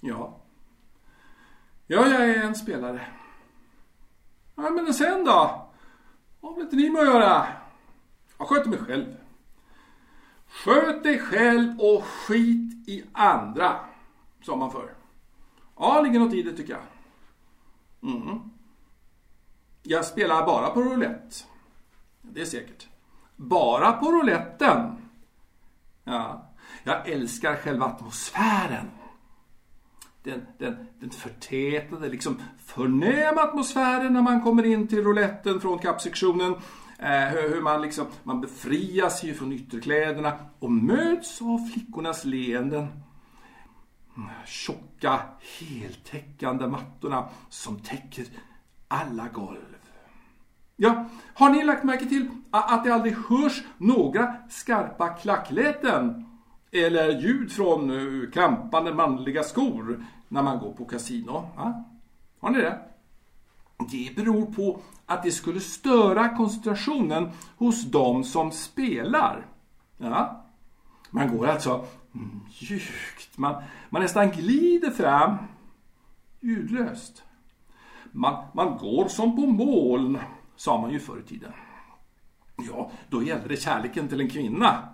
Ja. Ja, jag är en spelare. Ja, men sen då? Vad har inte ni med att göra? Jag sköter mig själv. Sköt dig själv och skit i andra, sa man förr. Ja, ligger något i det tycker jag. Mm. Jag spelar bara på roulette. Det är säkert. Bara på rouletten. Ja. Jag älskar själva atmosfären. Den, den, den förtätade, liksom förnäma atmosfären när man kommer in till rouletten från kappsektionen. Eh, hur man, liksom, man befrias ju från ytterkläderna och möts av flickornas leenden. Mm, tjocka, heltäckande mattorna som täcker alla golv. Ja, har ni lagt märke till att det aldrig hörs några skarpa klackläten eller ljud från eh, klampande manliga skor när man går på kasino? Ja? Har ni det? Det beror på att det skulle störa koncentrationen hos de som spelar. Ja? Man går alltså mjukt, man, man nästan glider fram ljudlöst. Man, man går som på moln, sa man ju förr i tiden. Ja, då gällde det kärleken till en kvinna.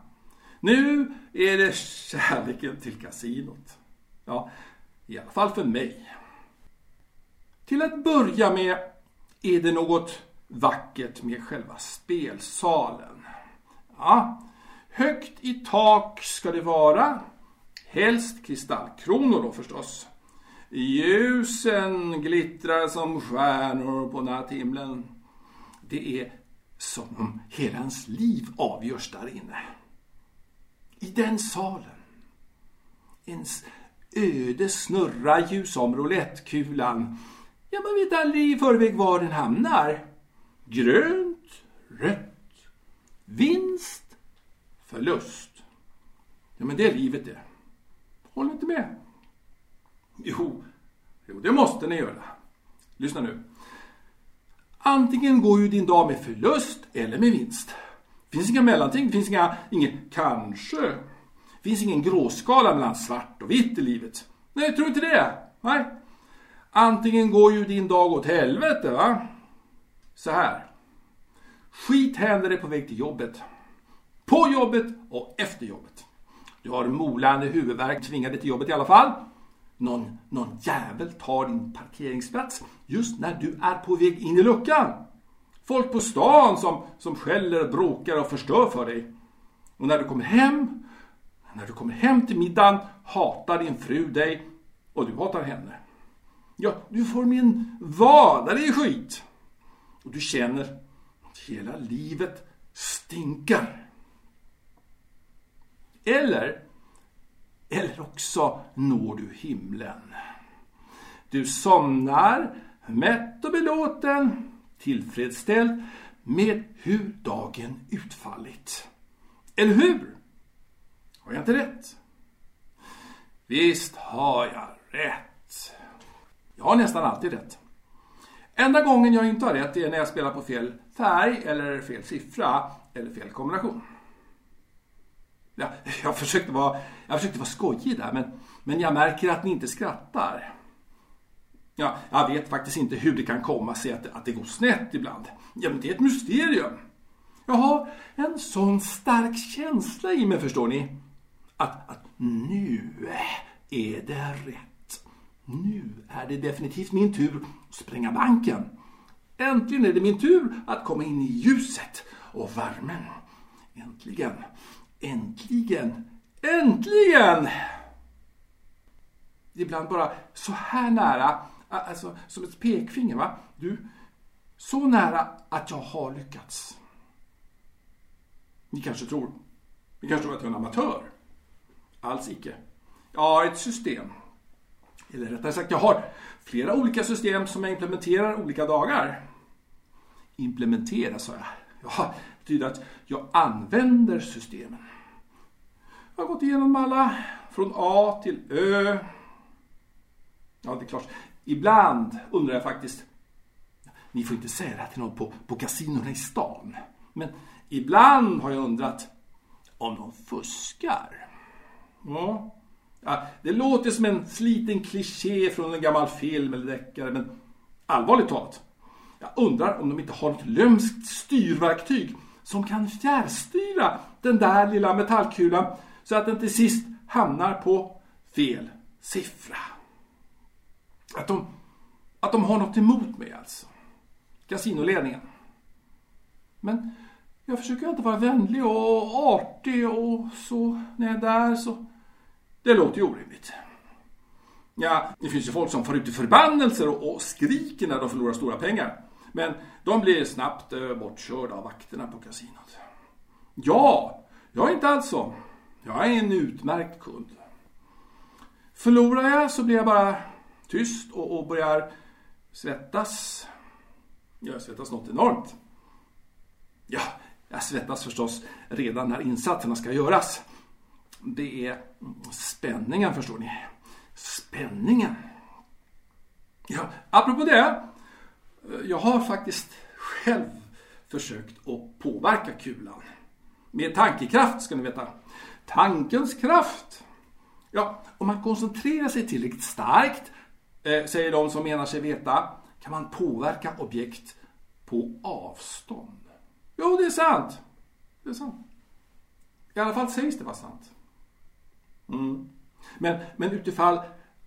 Nu är det kärleken till kasinot. Ja, i alla fall för mig. Till att börja med är det något vackert med själva spelsalen. Ja, högt i tak ska det vara. Helst kristallkronor då förstås. Ljusen glittrar som stjärnor på natthimlen. Det är som om hela ens liv avgörs där inne. I den salen. Ens öde snurrar ju som roulettekulan. Ja, man vet aldrig i förväg var den hamnar. Grönt, rött, vinst, förlust. Ja, men det är livet det. Håller inte med? Jo, jo, det måste ni göra. Lyssna nu. Antingen går ju din dag med förlust eller med vinst. Det finns inga mellanting, det finns inga, inget kanske. Det finns ingen gråskala mellan svart och vitt i livet. Nej, tror inte det. Nej. Antingen går ju din dag åt helvete, va? Så här. Skit händer dig på väg till jobbet. På jobbet och efter jobbet. Du har molande huvudvärk, tvingar dig till jobbet i alla fall. Någon, någon jävel tar din parkeringsplats just när du är på väg in i luckan. Folk på stan som, som skäller, bråkar och förstör för dig. Och när du kommer hem, när du kommer hem till middagen hatar din fru dig och du hatar henne. Ja, du får min vadare i skit. Och du känner att hela livet stinkar. Eller, eller också når du himlen. Du somnar mätt och belåten, tillfredsställd med hur dagen utfallit. Eller hur? Har jag inte rätt? Visst har jag rätt. Jag har nästan alltid rätt. Enda gången jag inte har rätt är när jag spelar på fel färg eller fel siffra eller fel kombination. Ja, jag, försökte vara, jag försökte vara skojig där, men, men jag märker att ni inte skrattar. Ja, jag vet faktiskt inte hur det kan komma sig att, att det går snett ibland. Ja, men det är ett mysterium. Jag har en sån stark känsla i mig, förstår ni. Att, att nu är det rätt. Nu är det definitivt min tur att spränga banken. Äntligen är det min tur att komma in i ljuset och värmen. Äntligen, äntligen, äntligen! Ibland bara så här nära, alltså som ett pekfinger va. Du, så nära att jag har lyckats. Ni kanske tror, ni kanske tror att jag är en amatör. Alls icke. Jag har ett system. Eller rättare sagt, jag har flera olika system som jag implementerar olika dagar. Implementera, sa jag. Ja, det betyder att jag använder systemen. Jag har gått igenom alla, från A till Ö. Ja, det är klart. Ibland undrar jag faktiskt, ni får inte säga det här till någon på, på kasinorna i stan. Men ibland har jag undrat om de fuskar. Ja, Ja, det låter som en sliten kliché från en gammal film eller deckare, men allvarligt talat. Jag undrar om de inte har ett lömskt styrverktyg som kan fjärrstyra den där lilla metallkulan så att den till sist hamnar på fel siffra. Att de, att de har något emot mig alltså. Kasinoledningen. Men jag försöker alltid vara vänlig och artig och så när jag är där så... Det låter ju orimligt. Ja, det finns ju folk som får ut i förbannelser och, och skriker när de förlorar stora pengar. Men de blir snabbt eh, bortkörda av vakterna på kasinot. Ja, jag är inte alls så. Jag är en utmärkt kund. Förlorar jag så blir jag bara tyst och, och börjar svettas. Jag svettas något enormt. Ja, jag svettas förstås redan när insatserna ska göras. Det är spänningen, förstår ni. Spänningen. Ja, apropå det. Jag har faktiskt själv försökt att påverka kulan. Med tankekraft, ska ni veta. Tankens kraft. Ja, om man koncentrerar sig tillräckligt starkt, eh, säger de som menar sig veta, kan man påverka objekt på avstånd. Jo, det är sant. Det är sant. I alla fall sägs det vara sant. Mm. Men, men utifall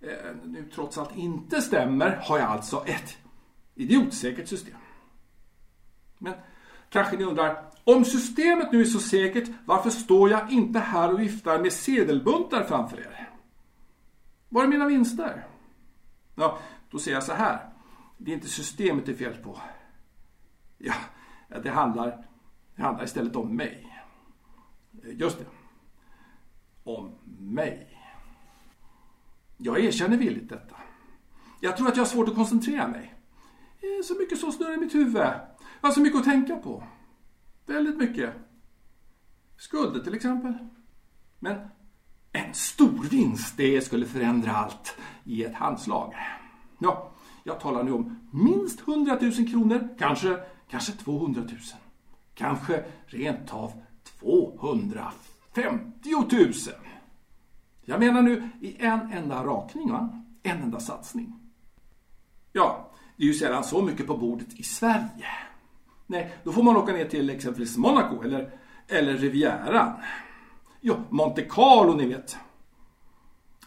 eh, nu trots allt inte stämmer har jag alltså ett idiotsäkert system. Men kanske ni undrar, om systemet nu är så säkert, varför står jag inte här och viftar med sedelbuntar framför er? Var är mina vinster? Ja, då säger jag så här. Det är inte systemet det är fel på. Ja, det handlar, det handlar istället om mig. Eh, just det. Om mig. Jag erkänner villigt detta. Jag tror att jag har svårt att koncentrera mig. Så mycket som snurrar i mitt huvud. Jag har så mycket att tänka på. Väldigt mycket. Skulder till exempel. Men en stor vinst, det skulle förändra allt i ett handslag. Ja, jag talar nu om minst 100 000 kronor, kanske, kanske 200 000. Kanske rent av 250 50 000. Jag menar nu i en enda rakning, va? En enda satsning. Ja, det är ju sällan så mycket på bordet i Sverige. Nej, då får man åka ner till exempelvis Monaco eller, eller Rivieran. Jo, Monte Carlo ni vet.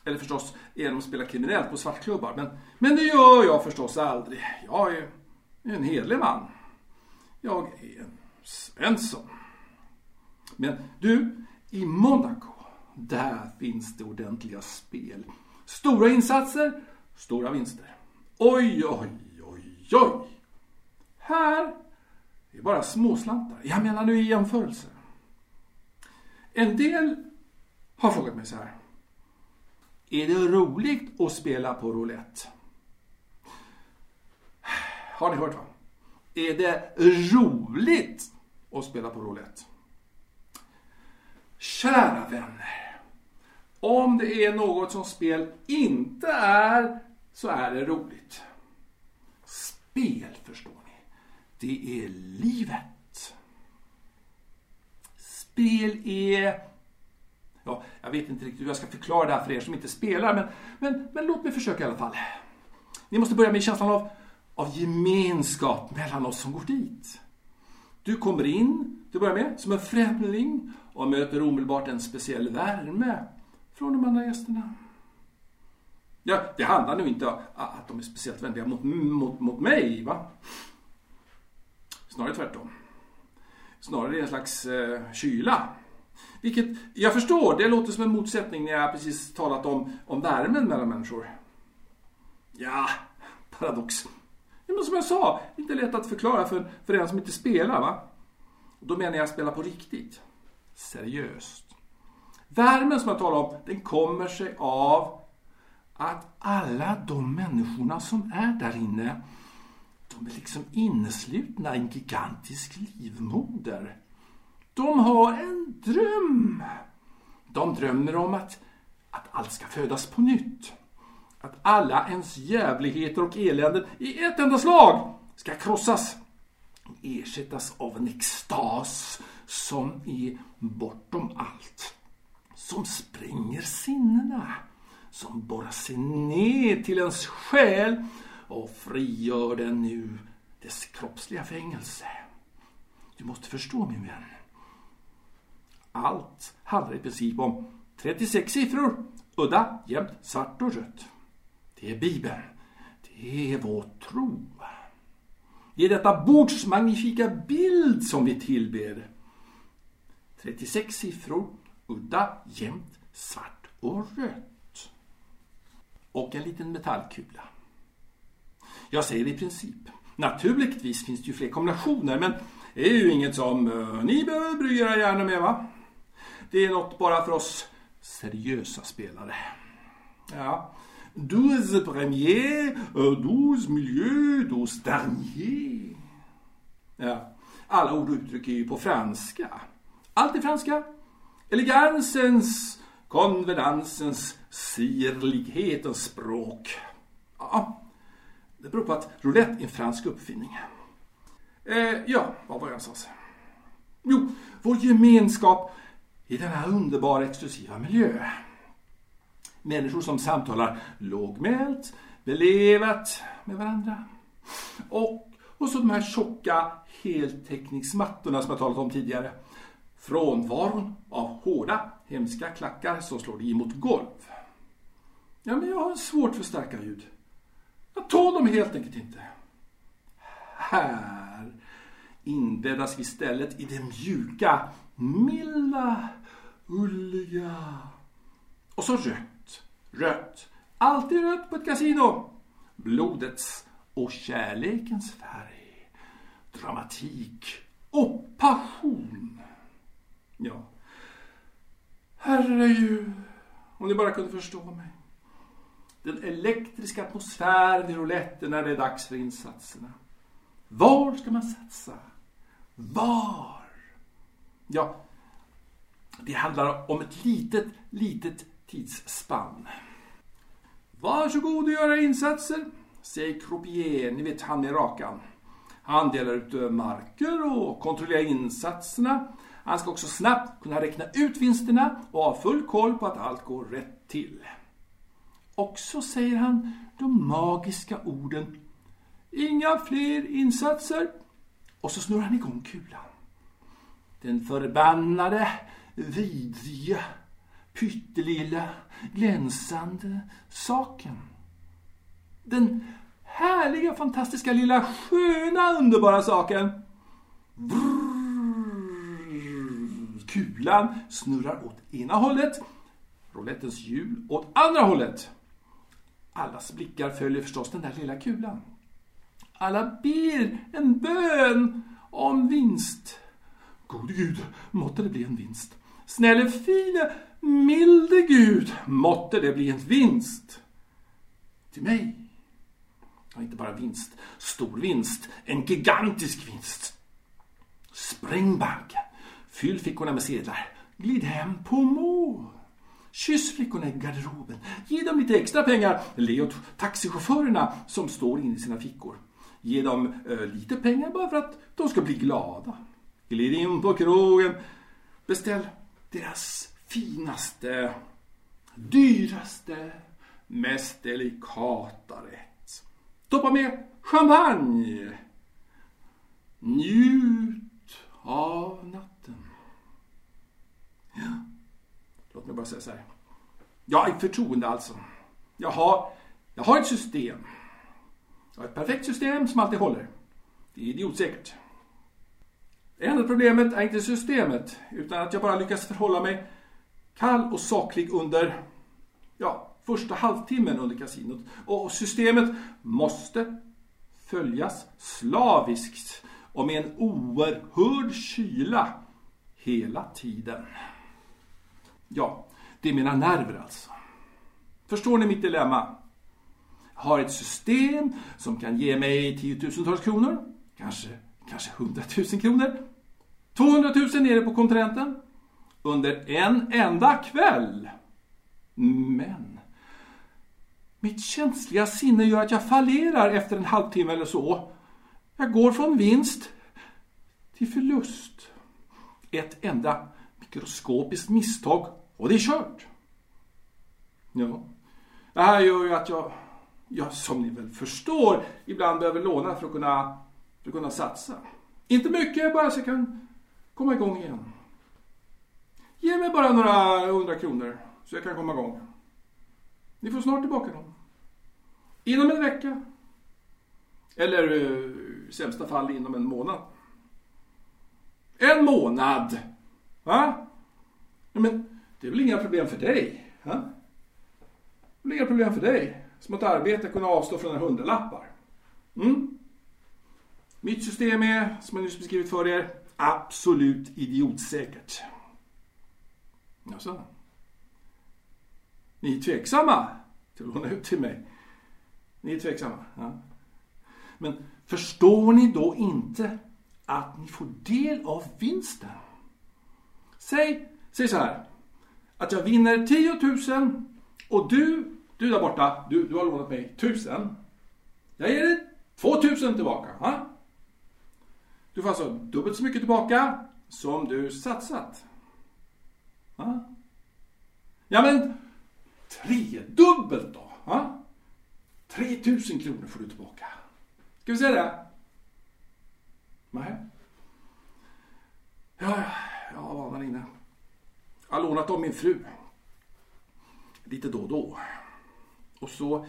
Eller förstås genom att spela kriminellt på svartklubbar. Men, men det gör jag förstås aldrig. Jag är en hederlig man. Jag är en Svensson. Men du, i Monaco, där finns det ordentliga spel. Stora insatser, stora vinster. Oj, oj, oj, oj. Här är bara småslantar. Jag menar nu i jämförelse. En del har frågat mig så här. Är det roligt att spela på roulette? Har ni hört va? Är det roligt att spela på roulette? Kära vänner. Om det är något som spel inte är, så är det roligt. Spel, förstår ni, det är livet. Spel är Ja, jag vet inte riktigt hur jag ska förklara det här för er som inte spelar, men, men, men låt mig försöka i alla fall. Ni måste börja med känslan av, av gemenskap mellan oss som går dit. Du kommer in, du börjar med, som en främling och möter omedelbart en speciell värme från de andra gästerna. Ja, det handlar nu inte om att de är speciellt vänliga mot, mot, mot mig, va? Snarare tvärtom. Snarare är det en slags eh, kyla vilket jag förstår, det låter som en motsättning när jag precis talat om, om värmen mellan människor. Ja, paradox. Men som jag sa, inte lätt att förklara för, för den som inte spelar. va? Och då menar jag spela på riktigt. Seriöst. Värmen som jag talar om, den kommer sig av att alla de människorna som är där inne, de är liksom inneslutna i en gigantisk livmoder. De har en dröm. De drömmer om att, att allt ska födas på nytt. Att alla ens jävligheter och eländen i ett enda slag ska krossas och ersättas av en extas som är bortom allt. Som spränger sinnena. som borrar sig ner till ens själ och frigör den nu dess kroppsliga fängelse. Du måste förstå min vän. Allt handlar i princip om 36 siffror, udda, jämnt, svart och rött. Det är Bibeln. Det är vår tro. Det är detta bords magnifika bild som vi tillber. 36 siffror, udda, jämnt, svart och rött. Och en liten metallkula. Jag säger i princip. Naturligtvis finns det ju fler kombinationer, men det är ju inget som uh, ni behöver bry era hjärnor med, va? Det är något bara för oss seriösa spelare. Ja. Douze premier, eh, douze miljö, douze dernier. Ja. Alla ord och uttryck är ju på franska. Allt är franska. Elegansens, konvenansens, sirlighetens språk. Ja, det beror på att roulette är en fransk uppfinning. Eh, ja, vad var jag någonstans? Jo, vår gemenskap i denna underbara exklusiva miljö. Människor som samtalar lågmält, belevat med varandra. Och, och så de här tjocka heltäckningsmattorna som jag talat om tidigare. Frånvaron av hårda, hemska klackar som slår i mot golv. Ja, men jag har svårt för starka ljud. Jag tål dem helt enkelt inte. Här inbäddas vi istället i det mjuka, milda, ulliga. Och så rött, rött. Alltid rött på ett kasino. Blodets och kärlekens färg. Dramatik och passion. Ja. Herregud, om ni bara kunde förstå mig. Den elektriska atmosfären i rouletten när det är dags för insatserna. Var ska man satsa? Var? Ja, det handlar om ett litet, litet tidsspann. Varsågod och göra insatser, säger Croupier, ni vet han med rakan. Han delar ut eh, marker och kontrollerar insatserna. Han ska också snabbt kunna räkna ut vinsterna och ha full koll på att allt går rätt till. Och så säger han de magiska orden Inga fler insatser. Och så snurrar han igång kulan. Den förbannade, vidriga, pyttelilla, glänsande saken. Den härliga, fantastiska, lilla, sköna, underbara saken. Brr kulan snurrar åt ena hållet, roulettens hjul åt andra hållet. Allas blickar följer förstås den där lilla kulan. Alla ber en bön om vinst. Gode Gud, måtte det bli en vinst. Snälle fine, milde Gud, måtte det bli en vinst. Till mig. Ja, inte bara vinst, stor vinst, en gigantisk vinst. Spräng banken, fyll fickorna med sedlar, glid hem på mål. Kyss flickorna i garderoben, ge dem lite extra pengar, le åt taxichaufförerna som står inne i sina fickor. Ge dem eh, lite pengar bara för att de ska bli glada. Glid in på krogen. Beställ deras finaste, dyraste, mest delikata rätt. Toppa med champagne. Njut av natten. Ja. Låt mig bara säga så här. Jag är förtroende alltså. Jag har, jag har ett system. Jag har ett perfekt system som alltid håller. Det är idiotsäkert. Det enda problemet är inte systemet, utan att jag bara lyckas förhålla mig kall och saklig under ja, första halvtimmen under kasinot. Och systemet måste följas slaviskt och med en oerhörd kyla hela tiden. Ja, det är mina nerver alltså. Förstår ni mitt dilemma? Jag har ett system som kan ge mig tiotusentals kronor, kanske, kanske hundratusen kronor, 200 000 nere på kontinenten under en enda kväll. Men mitt känsliga sinne gör att jag fallerar efter en halvtimme eller så. Jag går från vinst till förlust. Ett enda mikroskopiskt misstag och det är kört. Ja, Det här gör ju att jag, jag som ni väl förstår, ibland behöver låna för att kunna, för att kunna satsa. Inte mycket, bara så jag kan komma igång igen. Ge mig bara några hundra kronor så jag kan komma igång. Ni får snart tillbaka dem. Inom en vecka. Eller i sämsta fall inom en månad. En månad! Va? Men det är väl inga problem för dig? Ha? Det är väl inga problem för dig? Som att arbeta kunna avstå från några hundralappar. Mm? Mitt system är, som jag nyss beskrivit för er, absolut idiotsäkert. Jaså? Ni är tveksamma till att låna ut till mig? Ni är tveksamma? Ja. Men förstår ni då inte att ni får del av vinsten? Säg, säg så här. Att jag vinner 10 000 och du, du där borta, du, du har lånat mig 1000. Jag ger dig 2000 tillbaka. Ha? Du får alltså dubbelt så mycket tillbaka som du satsat. Ha? Ja men tredubbelt då. Ha? 3000 kronor får du tillbaka. Ska vi säga det? Nej. Ja, jag har vanan inne. Jag har lånat av min fru. Lite då och då. Och så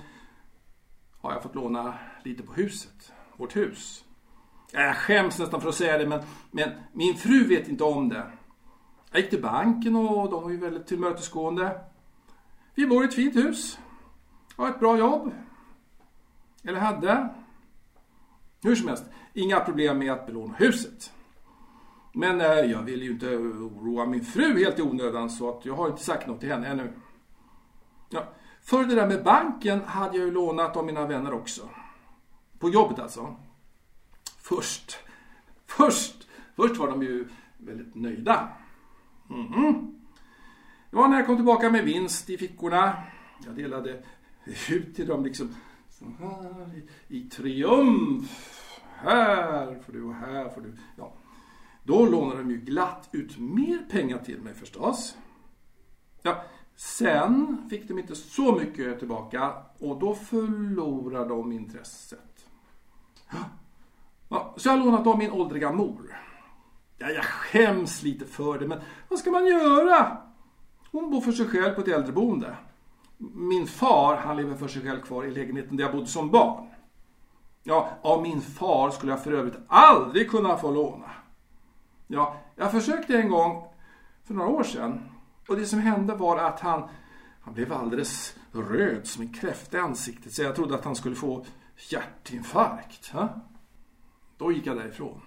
har jag fått låna lite på huset. Vårt hus. Jag skäms nästan för att säga det, men, men min fru vet inte om det. Jag gick till banken och de var ju väldigt tillmötesgående. Vi bor i ett fint hus. Har ett bra jobb. Eller hade. Hur som helst, inga problem med att belåna huset. Men eh, jag vill ju inte oroa min fru helt i onödan så att jag har inte sagt något till henne ännu. Ja, för det där med banken hade jag ju lånat av mina vänner också. På jobbet alltså. Först, först, först var de ju väldigt nöjda. Mm -hmm. Det var när jag kom tillbaka med vinst i fickorna. Jag delade ut till dem liksom så här i, i triumf. Här får du och här får du. Ja. Då lånade de ju glatt ut mer pengar till mig förstås. Ja, sen fick de inte så mycket tillbaka och då förlorade de intresset. Ja, så jag har lånat av min åldriga mor. Ja, jag skäms lite för det, men vad ska man göra? Hon bor för sig själv på ett äldreboende. Min far, han lever för sig själv kvar i lägenheten där jag bodde som barn. Ja, av min far skulle jag för övrigt aldrig kunna få låna. Ja, jag försökte en gång för några år sedan. Och det som hände var att han, han blev alldeles röd som en kräfta i ansiktet. Så jag trodde att han skulle få hjärtinfarkt. Ha? Då gick jag därifrån.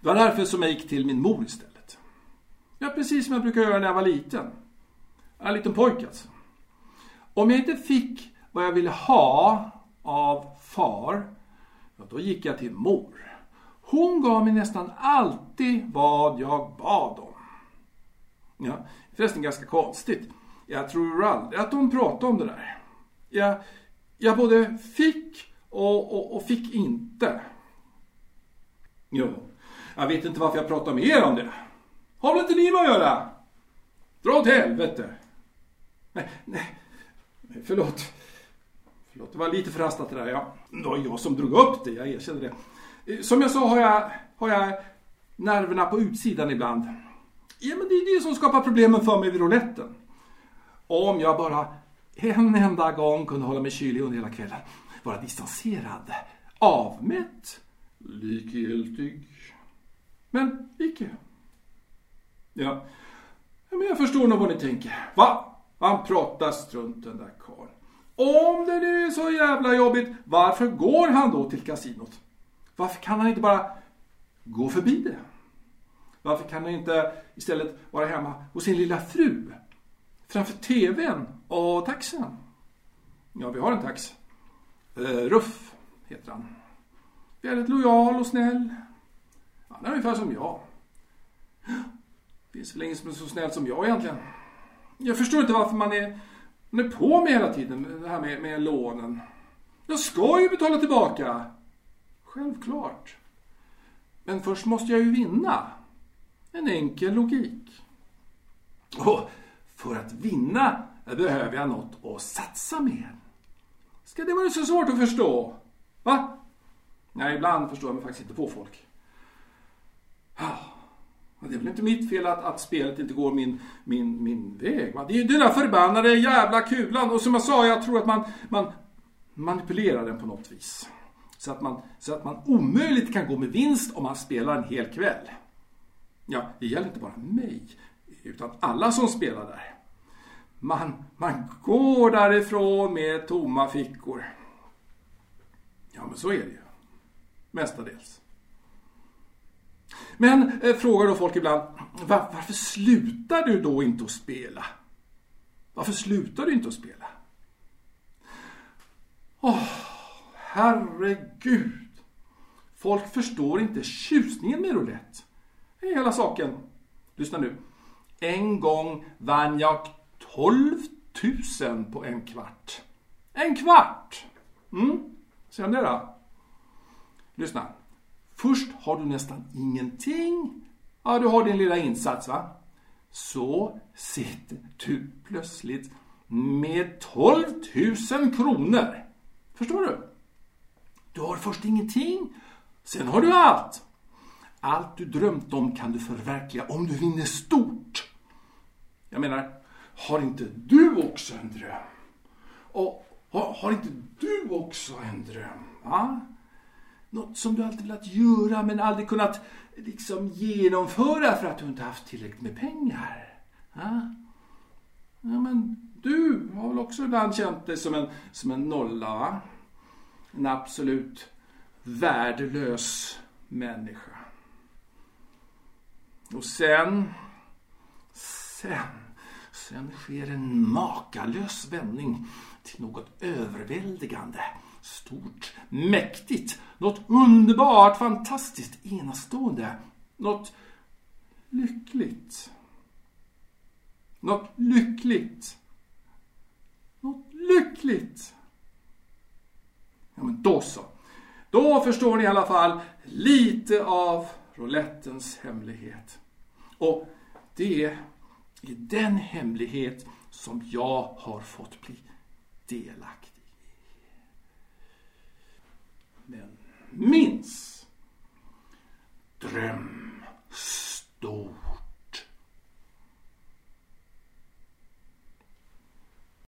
Det var därför som jag gick till min mor istället. Ja, precis som jag brukade göra när jag var liten. En liten pojke alltså. Om jag inte fick vad jag ville ha av far, ja, då gick jag till mor. Hon gav mig nästan alltid vad jag bad om. Ja, förresten ganska konstigt. Jag tror aldrig att hon pratade om det där. Jag, jag både fick och, och, och fick inte. Jo, jag vet inte varför jag pratar med er om det. Har väl inte ni med att göra? Dra åt helvete. Nej, nej. Förlåt. Förlåt, det var lite förhastat det där. Ja. Det var jag som drog upp det, jag erkänner det. Eh, som jag sa har jag, har jag nerverna på utsidan ibland. Ja, men det är det som skapar problemen för mig vid rouletten. Om jag bara en enda gång kunde hålla mig kylig under hela kvällen. Vara distanserad, avmätt, likgiltig. Men icke. Ja. ja, men jag förstår nog vad ni tänker. Va? Han pratar strunt den där karln. Om det nu är så jävla jobbigt, varför går han då till kasinot? Varför kan han inte bara gå förbi det? Varför kan han inte istället vara hemma hos sin lilla fru? Framför TVn och taxen? Ja, vi har en tax. Uh, eh, Ruff heter han. Väldigt lojal och snäll. Han är ungefär som jag. Det Finns väl ingen som är så snäll som jag egentligen. Jag förstår inte varför man är, man är på med hela tiden, det här med, med lånen. Jag ska ju betala tillbaka. Självklart. Men först måste jag ju vinna. En enkel logik. Och för att vinna behöver jag något att satsa med. Ska det vara så svårt att förstå? Va? Nej, ibland förstår jag mig faktiskt inte på folk. Ja, det är väl inte mitt fel att, att spelet inte går min, min, min väg. Va? Det är ju den där förbannade jävla kulan. Och som jag sa, jag tror att man, man manipulerar den på något vis. Så att, man, så att man omöjligt kan gå med vinst om man spelar en hel kväll. Ja, det gäller inte bara mig, utan alla som spelar där. Man, man går därifrån med tomma fickor. Ja, men så är det ju. Mestadels. Men eh, frågar då folk ibland, var, varför slutar du då inte att spela? Varför slutar du inte att spela? Oh, herregud. Folk förstår inte tjusningen med roulette. Det är hela saken. Lyssna nu. En gång vann jag 12 000 på en kvart. En kvart! Mm, ser ni det då? Lyssna. Först har du nästan ingenting. Ja, du har din lilla insats va. Så sitter du plötsligt med 12 000 kronor. Förstår du? Du har först ingenting, sen har du allt. Allt du drömt om kan du förverkliga om du vinner stort. Jag menar, har inte du också en dröm? Och har, har inte du också en dröm? Va? Något som du alltid velat göra men aldrig kunnat liksom genomföra för att du inte haft tillräckligt med pengar. Ja, ja men du har väl också ibland känt dig som en, som en nolla, va? En absolut värdelös människa. Och sen, sen, sen sker en makalös vändning till något överväldigande, stort, mäktigt, något underbart, fantastiskt, enastående, något lyckligt. Något lyckligt. Något lyckligt. Ja, men då så. Då förstår ni i alla fall lite av roulettens hemlighet. Och det är den hemlighet som jag har fått bli delaktig i. Men minns! Dröm stor.